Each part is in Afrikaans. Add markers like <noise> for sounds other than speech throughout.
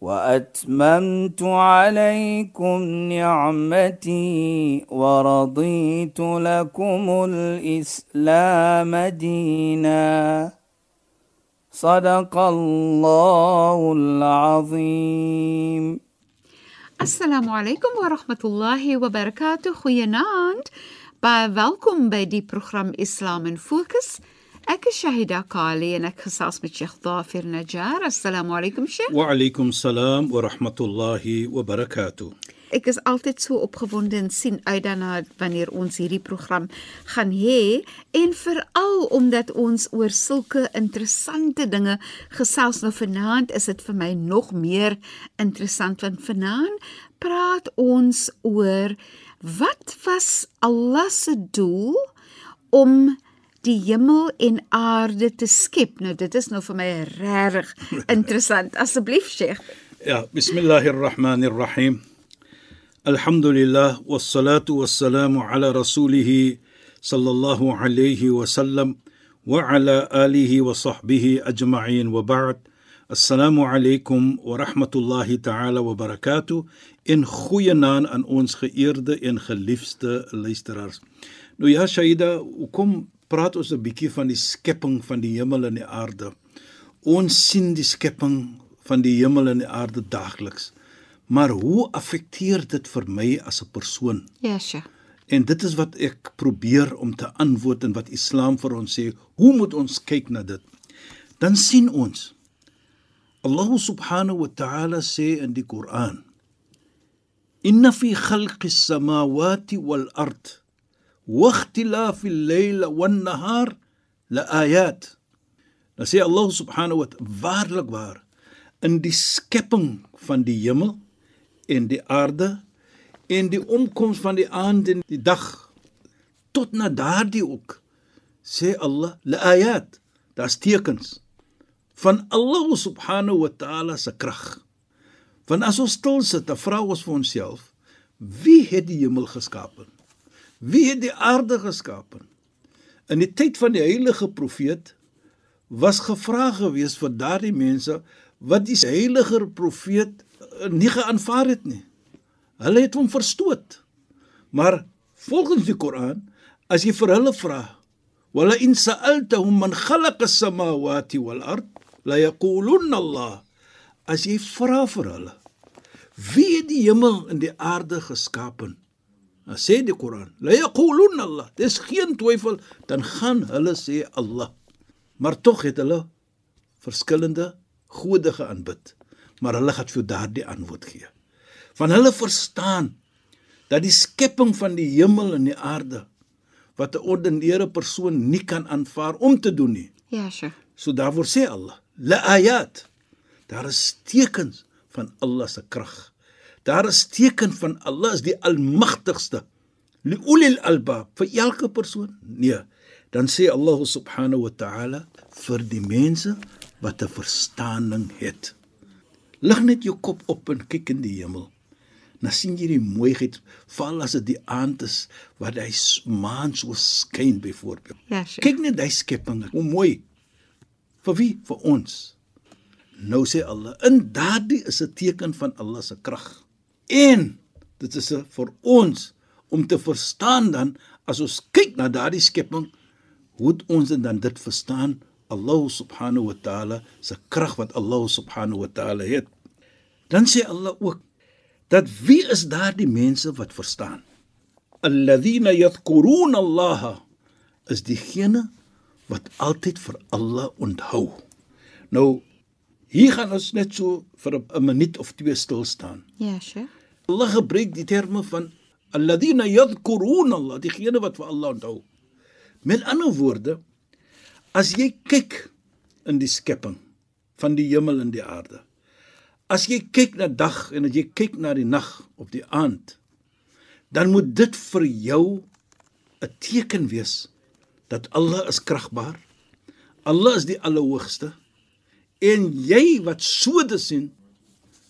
وأتممت عليكم نعمتي ورضيت لكم الإسلام دينا. صدق الله العظيم. السلام عليكم ورحمة الله وبركاته. خيانات با welkom by die program Islam in Fokus Ek is Shahida Kali en ek gesels met Sheikh Dafir Najjar. Assalamu alaykum Sheikh. Wa alaykum salaam wa rahmatullahi wa barakatuh. Ek is altyd so opgewonde en sien uit daarna wanneer ons hierdie program gaan hê en veral omdat ons oor sulke interessante dinge gesels nou vanaand is dit vir my nog meer interessant want vanaand praat ons oor wat was Allah se doel om die hemel en aarde te skep. Nou dit is nou vir my regtig <laughs> interessant. Asseblief Sheikh. Ja, bismillahirrahmanirrahim. Alhamdulillah wassalatu wassalamu ala rasulih sallallahu alayhi wa sallam wa ala alihi wa sahbihi ajma'in wa ba'd. Assalamu alaykum wa rahmatullahi ta'ala wa barakatuh. In goeie naam aan ons geëerde en geliefde luisteraars. Nou ja, Shaida, kom praat ons 'n bietjie van die skepping van die hemel en die aarde. Ons sien die skepping van die hemel en die aarde daagliks. Maar hoe affekteer dit vir my as 'n persoon? Ja, Sheikh. En dit is wat ek probeer om te antwoord en wat Islam vir ons sê, hoe moet ons kyk na dit? Dan sien ons Allah subhanahu wa ta'ala sê in die Koran: Inna fi khalqis samawati wal ard wan nahar la ayat. Dan sê Allah subhanahu wa ta'ala waarlik waar in die skepping van die hemel en die aarde en die omkoms van die aand en die dag tot na daardie ook sê Allah la ayat daar's tekens van Allah subhanahu wa ta'ala se krag want as ons stil sit dan vra ons vir onsself wie het die hemel geskape wie het die aarde geskape in die tyd van die heilige profeet was gevra gewees vir daardie mense wat die heilige profeet nie geaanvaar het nie. Hulle het hom verstoot. Maar volgens die Koran, as jy vir hulle vra, "Wala in sa'altahum man khalaqa as-samawati wal ard, la yaqulunna Allah." As jy vra vir hulle, "Wie het die hemel en die aarde geskapen?" Dan sê die Koran, "La yaqulunna Allah." Dis geen twyfel, dan gaan hulle sê Allah. Maar tog het hulle verskillende gode geaanbid maar hulle gaan vir daardie antwoord gee. Van hulle verstaan dat die skepping van die hemel en die aarde wat 'n ordinêre persoon nie kan aanvaar om te doen nie. Ja, sure. So daarvoor sê Allah, la ayat. Daar is tekens van Allah se krag. Daar is teken van Allah is die almagtigste. Li ulil albab vir elke persoon. Nee, dan sê Allah subhanahu wa ta'ala vir die mense wat 'n verstaaning het. Lig net jou kop op en kyk in die hemel. Dan sien jy die mooiheid val as dit die aand is wat hy maan so skyn byvoorbeeld. Ja, sure. Kyk net daai skepping, hoe mooi. Vir wie? Vir ons. Nou sê Allah, in daardie is 'n teken van Allah se krag. En dit is vir ons om te verstaan dan as ons kyk na daardie skepping, hoe ons dan dit verstaan Allah subhanahu wa ta'ala se krag wat Allah subhanahu wa ta'ala het. Dan sê Allah ook dat wie is daardie mense wat verstaan? Alladhina yadhkuruna Allah is diegene wat altyd vir Allah onthou. Nou hier gaan ons net so vir 'n minuut of twee stil staan. Ja, sure. Allah gebruik die terme van alladhina yadhkuruna Allah, diegene wat vir Allah onthou. Met ander woorde, As jy kyk in die skepping van die hemel en die aarde. As jy kyk na dag en as jy kyk na die nag of die aand, dan moet dit vir jou 'n teken wees dat Allah is kragbaar. Allah is die allerhoogste. En jy wat so dit sien,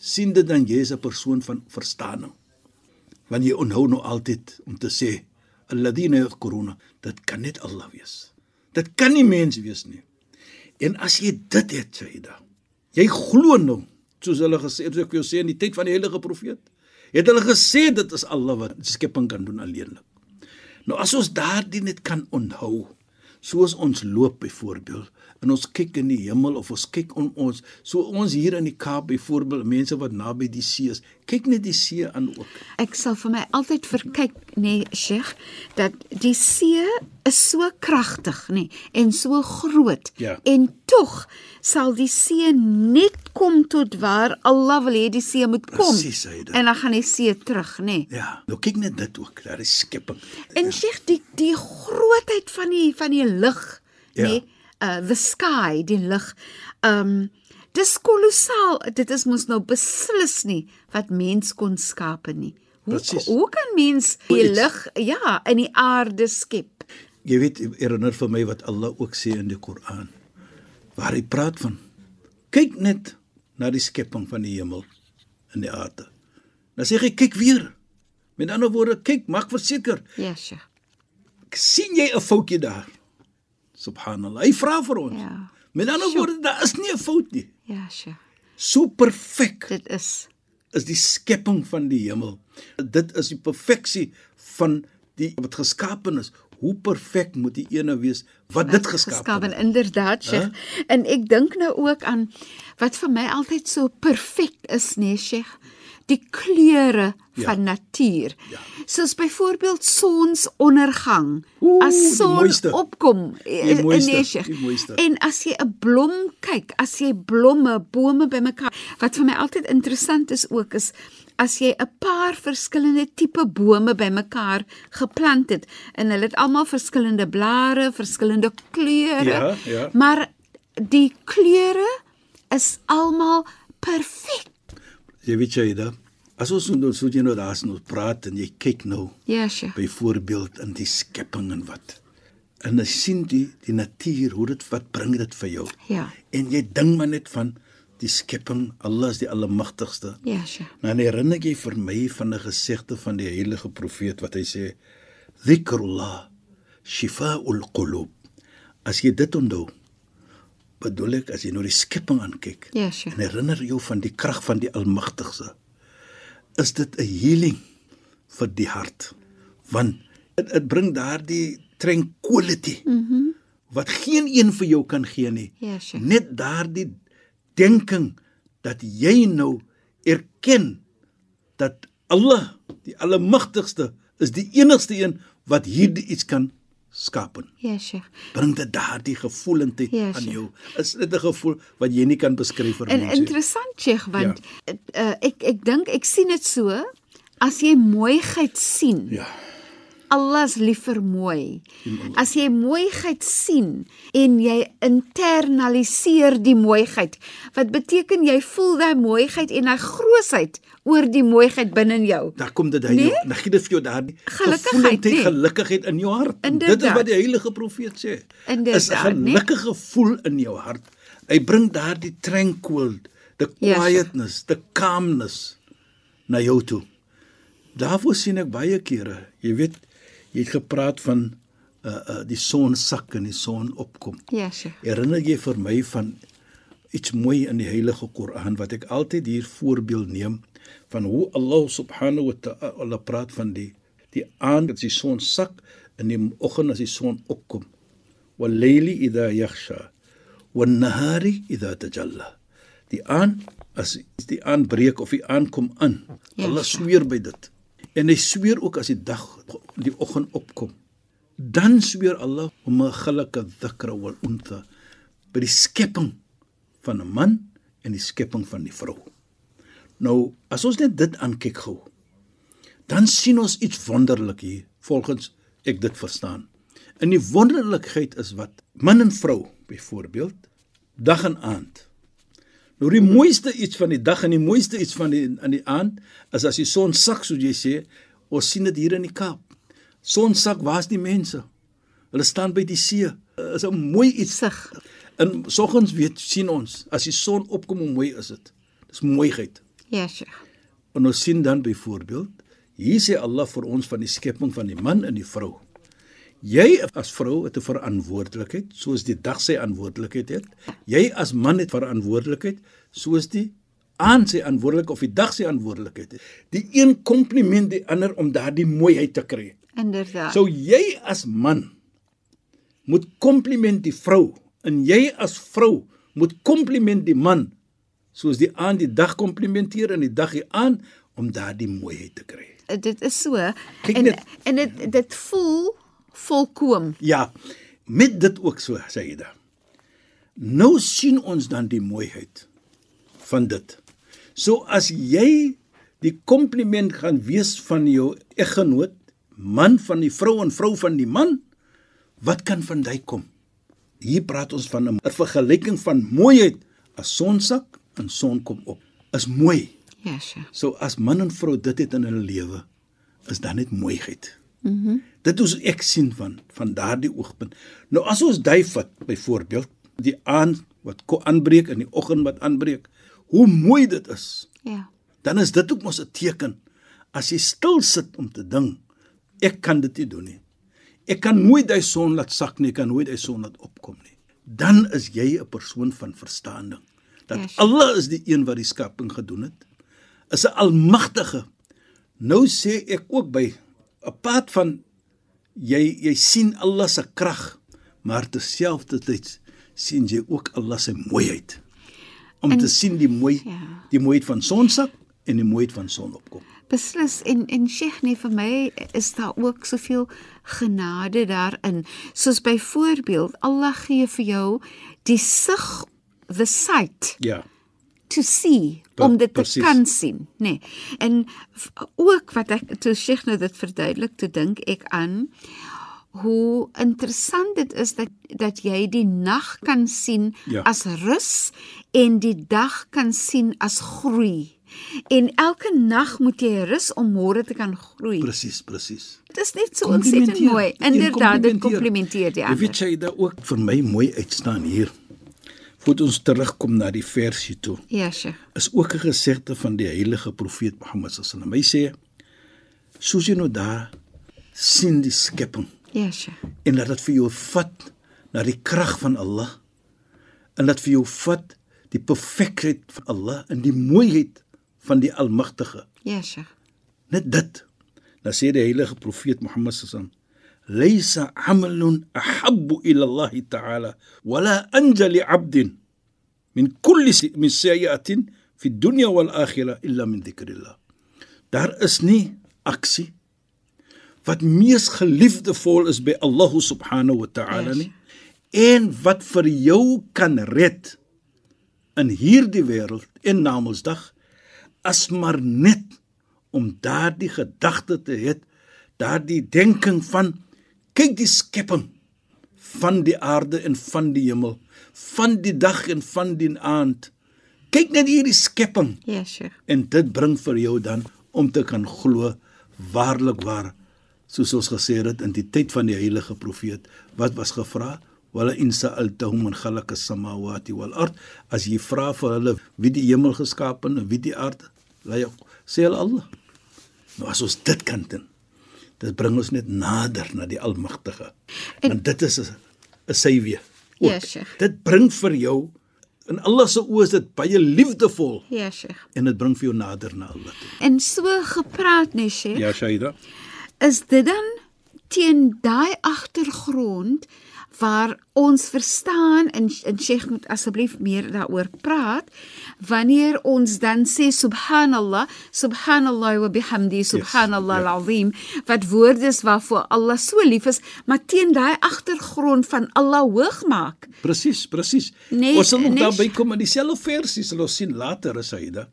sien dit dan jy is 'n persoon van verstaaning. Want jy onhou nou altyd om te sê alladine yadhkuruna, dit kan net Allah wees. Dit kan nie mens wees nie. En as jy dit het, Saida, jy glo nou, soos hulle gesê het, ek jou sê in die tyd van die heilige profeet, het hulle gesê dit is Allah wat skepping kan doen alleenlik. Nou as ons daardie net kan onthou, soos ons loop byvoorbeeld en ons kyk in die hemel of ons kyk om ons so ons hier in die Kaap byvoorbeeld mense wat naby die see is kyk net die see aan ook Ek sal vir my altyd verkyk, nee, Sheikh, dat die see is so kragtig, nê, en so groot. Ja. En tog sal die see net kom tot waar Allah wil hê die see moet kom. Presies, Saida. En dan gaan die see terug, nê. ja nou kyk net dit ook daar is skepping En Sheikh, die die grootheid van die van die lig, Ja. nê, uh the sky, die lig. Um dis kolossaal. Dit is mos nou beslis nie wat mens kon skape nie. Hoe Presies. hoe kan mens die lig ja in die aarde skep? jy weet herinner vir my wat Allah ook sê in die Koran waar hy praat van kyk net na die skepping van die hemel en die aarde dan sê hy kyk weer met ander woorde kyk maak verseker Ja, Sheikh. sien jy 'n foutjie daar subhanallah hy vra vir ons Ja. met ander woorde daar is nie 'n fout nie Ja, Sheikh. so perfek Dit is is die skepping van die hemel. Dit is die perfeksie van die wat geskapen is. Hoe perfek moet die ene wees wat dit geskapen geskapen het? inderdaad, Sheikh. En ek dink nou ook aan wat vir my altyd so perfek is, nee, Sheikh, die kleure Ja. van natuur. Ja. Soos byvoorbeeld sonsondergang. Oeh, as son opkom, Die eh, mooiste, die mooiste. En as jy 'n blom kyk, as jy blomme, bome bymekaar, wat vir my altyd interessant is ook is as jy 'n paar verskillende tipe bome bymekaar geplant het en hulle het almal verskillende blare, verskillende kleure. Ja, ja. Maar die kleure is almal perfek. Jy weet jy da. As ons nou so jy nou daar is nou praat en jy kyk nou Ja, Sheikh. byvoorbeeld in die skepping en wat. En jy sien die die natuur hoe dit wat bring dit vir jou. Ja. En jy dink maar net van die skepping, Allah is die almagtigste. Ja, Sheikh. Nou herinner jy vir my van 'n gesegde van die heilige profeet wat hy sê: "Dhikrullah shifaa'ul qulub." As jy dit onthou, bedoel ek as jy nou die skepping aankyk Ja, Sheikh. en herinner jou van die krag van die Almagtigste, is dit 'n healing vir die hart. Want dit dit bring daardie tranquility. Mhm. Mm wat geen een vir jou kan gee nie. Ja, Sheikh. Net daardie denking dat jy nou erken dat Allah, die Almagtigste, is die enigste een wat hierdie iets kan skapen. Ja, Sheikh. Bring dit daardie gevoelendheid Ja, aan jou. Is dit 'n gevoel wat jy nie kan beskryf vir En mense? nie. interessant, Sheikh, want ja. uh, ek ek dink ek sien dit so as jy mooiheid sien. Ja. Allah is lief vir mooi. As jy mooiheid sien en jy internaliseer die mooiheid, wat beteken jy voel daai mooiheid en daai grootsheid oor die mooiheid binne in jou. Daar kom dit hy Nee? nee? dan gee dit vir jou daardie Gelukkigheid, nee. gelukigheid in jou hart. En Dit Inderdaad. is wat die heilige profeet sê. Inderdaad, Is 'n gelukkige gevoel in jou hart. Hy bring daardie tranquil, the quietness, the calmness na jou toe. Daarvoor sien ek baie kere, jy weet, jy het gepraat van uh uh die son sak en die son opkom. Ja, Sheikh. Herinner jy vir my van iets mooi in die heilige Koran wat ek altyd hier voorbeeld neem van hoe Allah subhanahu wa ta'ala praat van die die aand as die son sak en die oggend as die son opkom. Wal layli idha yakhsha wan nahari idha tajalla. Die aand as die aand breek of die aand kom aan. Ja, Allah sure. sweer by dit. En hy sweer ook as die dag die oggend opkom. Dan sweer Allah om 'n khalaqa dhakra wal untha by die skepping van 'n man en die skepping van die vrou. Nou, as ons net dit aankyk gou, dan sien ons iets wonderlik hier, volgens ek dit verstaan. En die wonderlikheid is wat man en vrou byvoorbeeld dag en aand. Nou die mooiste iets van die dag en die mooiste iets van die aan die aand is as die son sak soos jy sê, ons sien dit hier in die Kaap. Sonsak, waar's die mense? Hulle staan by die see. Is 'n mooi iets. Sig. In soggens weet sien ons as die son opkom hoe mooi is dit. Dis mooiheid. Ja, Sheikh. En ons sien dan byvoorbeeld, hier sê Allah vir ons van die skepping van die man en die vrou. Jy as vrou het 'n verantwoordelikheid soos die dag sy verantwoordelikheid het. Jy as man het verantwoordelikheid soos die aan sy verantwoordelik of die dag sy verantwoordelikheid het. Die een kompliment die ander om daardie mooiheid te kry. Inderdaad. So jy as man moet kompliment die vrou en jy as vrou moet kompliment die man soos die aan die dag komplimenteer en die dag die aan om daardie mooiheid te kry. dit is so Kyk en net. en dit dit voel volkoom. Ja, met dit ook so, dan. Nou sien ons dan die mooiheid van dit. So as jy die kompliment gaan wees van jou eggenoot, man van die vrou en vrou van die man, wat kan van jy kom? Hier praat ons van 'n vergelyking van mooiheid as sonsak en son kom op. Is mooi. Ja, Sheikh. So as man en vrou dit het in hulle lewe, is dan net mooiheid. Mhm. Mm dit is ek sien van van daardie oogpunt. Nou as ons dui vat byvoorbeeld die aand wat aanbreek en die oggend wat aanbreek, hoe mooi dit is. Ja. Dan is dit ook mos 'n teken as jy stil sit om te dink, ek kan dit nie doen nie. Ek kan nooit hy son laat sak nie, ek kan nooit hy son laat opkom nie. Dan is jy 'n persoon van verstaaning. Dat Ja, sure. Allah is die een wat die skepping gedoen het. Is 'n almagtige. Nou sê ek ook by 'n pad van jy jy sien Allah se krag, maar terselfdertyd sien jy ook Allah se mooiheid. Om en, te sien die mooi Ja. die mooiheid van sonsak en die mooiheid van sonopkom. Beslis en en Sheikh nee vir my is daar ook soveel genade daarin. Soos byvoorbeeld Allah gee vir jou die sig the sight Ja. To see Pre- om dit te precies. kan sien, nê. Nee. En ook wat ek toe Sheikh nou dit verduidelik, toe dink ek aan hoe interessant dit is dat dat jy die nag kan sien Ja. as rus en die dag kan sien as groei. En elke nag moet jy rus om môre te kan groei. Presies, presies. Dit is net so ontsettend mooi. Inderdaad, dit komplimenteer. komplimenteer die weet ander. jy daar ook vir my mooi uitstaan hier. Voordat ons terugkom na die versie toe. Ja, Sheikh. is ook 'n gesegde van die heilige profeet Mohammed sallam. Hy sê soos jy nou daar sien die skepping Ja, Sheikh. en dat dit vir jou vat na die krag van Allah en dat vir jou vat die perfekheid van Allah en die mooiheid van die Almagtige. Ja, Sheikh. Net dit. Dan sê die heilige profeet Mohammed sallam Ahabbu ila Allah ta'ala wala anja li 'abdin min kulli si- min sayyi'atin fi dunya wal akhirah illa min dhikrillah. Daar is nie aksie wat mees geliefdevol is by Allah subhanahu wa ta'ala nie en wat vir jou kan red in hierdie wêreld en na Mondsdag as maar net om daardie gedagte te hê, daardie denking van kyk die skepping van die aarde en van die hemel, van die dag en van die aand. Kyk net hierdie skepping Ja, Sheikh. en dit bring vir jou dan om te kan glo waarlik waar soos ons gesê het in die tyd van die heilige profeet wat was gevra wala insa altahum man khalaqa samawati wal ard as jy vra vir hulle wie die hemel geskaap en wie die aarde lei sê hulle Allah nou as ons dit kan doen dit bring ons net nader na die almagtige en, en dit is 'n 'n sywe Ja, Sheikh. dit bring vir jou in Allah se oë is dit baie liefdevol Ja, Sheikh. en dit bring vir jou nader na Allah toe. En so gepraat, nee, Sheikh. Ja, Shaida. is dit dan teen daai agtergrond waar ons verstaan en en Sheikh moet asseblief meer daaroor praat wanneer ons dan sê subhanallah subhanallah wa bihamdi subhanallah ja. alazim wat woorde is waarvoor Allah so lief is maar teen daai agtergrond van Allah hoog maak Presies, presies. Nee, ons sal nog nee, daarby kom in dieselfde versie sal ons sien later, Shaida.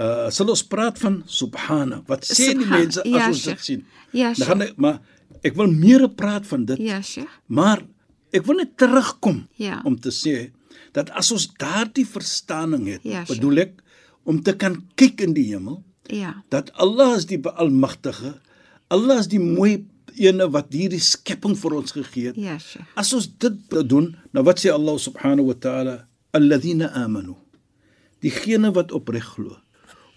Uh sal ons praat van subhana. Wat sê die Subhan- mense as ja, ons dit sien? Ja, Dan gaan ek maar ek wil meer praat van dit. ja Sheikh Maar ek wil net terugkom Ja. om te sê dat as ons daardie verstaaning het, Ja, Sheikh. bedoel ek om te kan kyk in die hemel ja dat Allah is die almagtige. Allah is die mooi ene wat hierdie skepping vir ons gegee het. Ja, Sheikh. As ons dit doen, nou wat sê Allah subhanahu wa ta'ala? Alladhina amanu. Diegene wat opreg glo.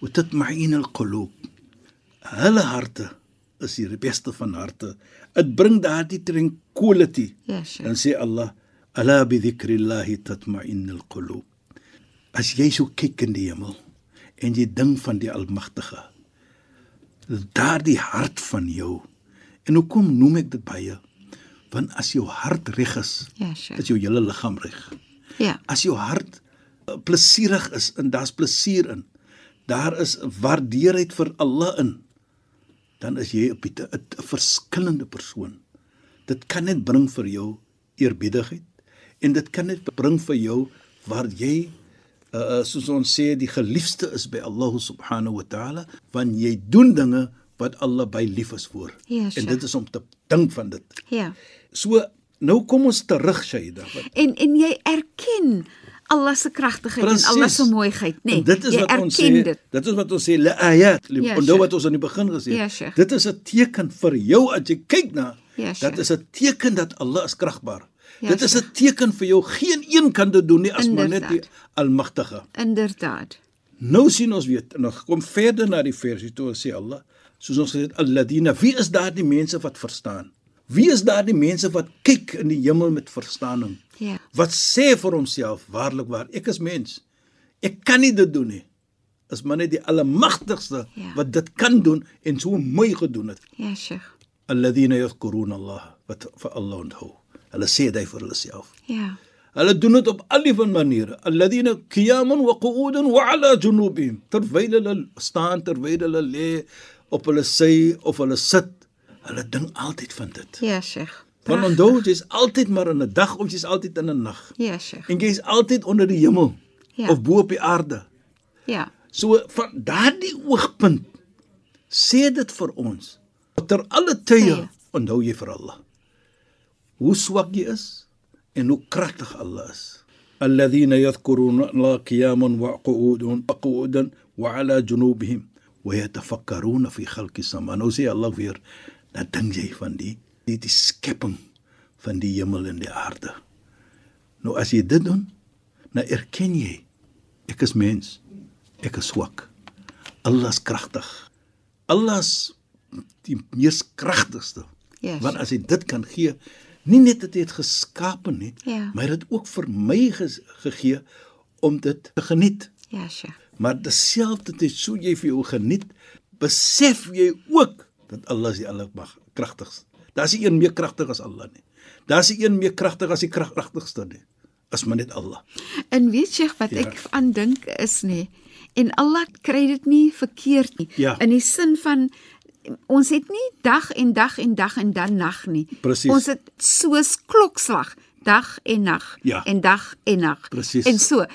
Wat dit ma'in al-qulub. Hulle harte is die beste van harte. Dit bring daardie tranquility. Ja, Sheikh. Dan sê Allah, "Ala bi dhikrillahi tatma'in al-qulub." As jy so kyk in die hemel en jy dink van die Almagtige, daardie hart van jou. En hoekom noem ek dit baie? Want as jou hart reg is, Ja, Sheikh. is jou hele liggaam reg. Ja. As jou hart uh, plesierig is en daar's plesier in, daar is waardeerheid vir Allah in, dan is jy 'n 'n verskillende persoon. Dit kan net bring vir jou eerbiedigheid en dit kan net bring vir jou waar jy uh, soos ons sê die geliefde is by Allah subhanahu wa ta'ala want jy doen dinge wat Allah by lief is voor. Ja, en dit is om te dink van dit. Ja. So nou kom ons terug Shaida. En en jy erken Allah se kragtigheid en Allah se mooiheid, nê? En dit is wat ons sê. dit. Dit is wat ons sê la ayat. Ja, Onthou Sheikh. wat ons aan die begin gesê Ja, het. Sheikh. dit is 'n teken vir jou as jy kyk na. Ja, dat Sheikh. is 'n teken dat Allah is kragbaar. Ja, dit is. 'n teken vir jou. Geen een kan dit doen nie as maar net die. Almagtige. Inderdaad. Nou sien ons weer en ons kom verder na die versie toe sê Allah, soos ons gesê het alladina, wie is daardie mense wat verstaan? Wie is daardie mense wat kyk in die hemel met verstaaning? Ja. Wat sê vir homself waarlik waar ek is mens. Ek kan nie dit doen nie. Is maar net die almagtigste Ja. wat dit kan doen en so mooi gedoen het. Ja, Sheikh. Alladina yadhkuruna Allah wat vir Allah onthou. Hulle sê dit vir hulle self. Ja. Hulle doen dit op al die van maniere. Alladina qiyaman wa qu'udan wa ala junubihim. Terwyl hulle staan, terwyl hulle lê op hulle sy of hulle sit, hulle dink altyd van dit. Ja, Sheikh. Want onthou, jy's altyd maar in 'n dag of jy's altyd in 'n nag. Ja, Sheikh. En jy's altyd onder die hemel Ja. of bo op die aarde. Ja. So van daardie oogpunt sê dit vir ons ter alle tye Tye. onthou jy vir Allah. Hoe swak jy is en hoe kragtig Allah is. Qiyaman wa qu'udan qu'udan wa ala junubihim wa yatafakkaruna fi khalqi sama. Nou sê Allah weer, dan dink jy van die die, die skepping van die hemel en die aarde. Nou as jy dit doen, nou erken jy ek is mens. Ek is swak. Allah is kragtig. Allah is die mees kragtigste. Ja, Want as hy dit kan gee, nie net dat hy dit geskape nie, Ja. maar hy het dit ook vir my ges- gegee om dit te geniet. Ja, Sheikh. Maar dieselfde tyd so jy vir jou geniet, besef jy ook dat Allah is die allerkragtigste. Daar's nie een meer kragtig as Allah nie. Daar's nie een meer kragtig as die kragtigste nie. As maar net Allah. En weet jy wat Ja. ek aan dink is nê? En Allah kry dit nie verkeerd nie. Ja. In die sin van ons het nie dag en dag en dag en dan nag nie. Presies. Ons het soos klokslag, dag en nag Ja. en dag en nag. Presies. En so.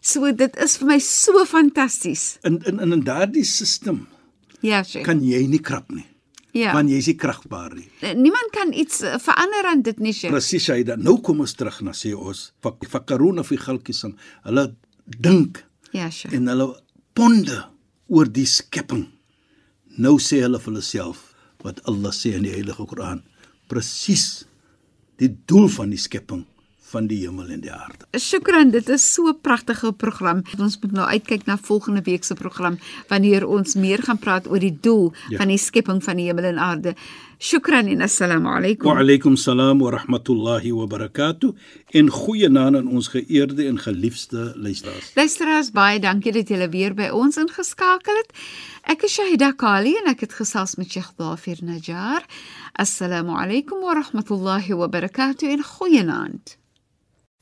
So dit is vir my so fantasties. In in in, daardie stelsel Ja, Sheikh. kan jy nie krap nie. Ja. Want jy is nie kragbaar nie. Niemand kan iets eh, verander aan dit nie, Sheikh. Presies hy dan. Nou kom ons terug na sê ons fak- fakaruna fi khalqisam. Hulle dink Ja, Sheikh. en hulle ponde oor die skepping. Nou sê hulle vir hulle self wat Allah sê in die Heilige Koran. Presies die doel van die skepping van die hemel en die aarde. Shukran, dit is so 'n pragtige program. Ons moet nou uitkyk na volgende week se program wanneer ons meer gaan praat oor die doel Ja. van die skepping van die hemel en aarde. Shukran en assalamu alaykum. Wa alaykum salaam wa rahmatullahi wa barakatuh. En goeie naam aan ons geëerde en geliefde luisteraars. Luisteraars, baie dankie dat julle weer by ons ingeskakel het. Ek is Shahida Kali en ek het gesels met Sheikh Dafir Najjar. Assalamu alaykum wa rahmatullahi wa barakatuh en goeienaand.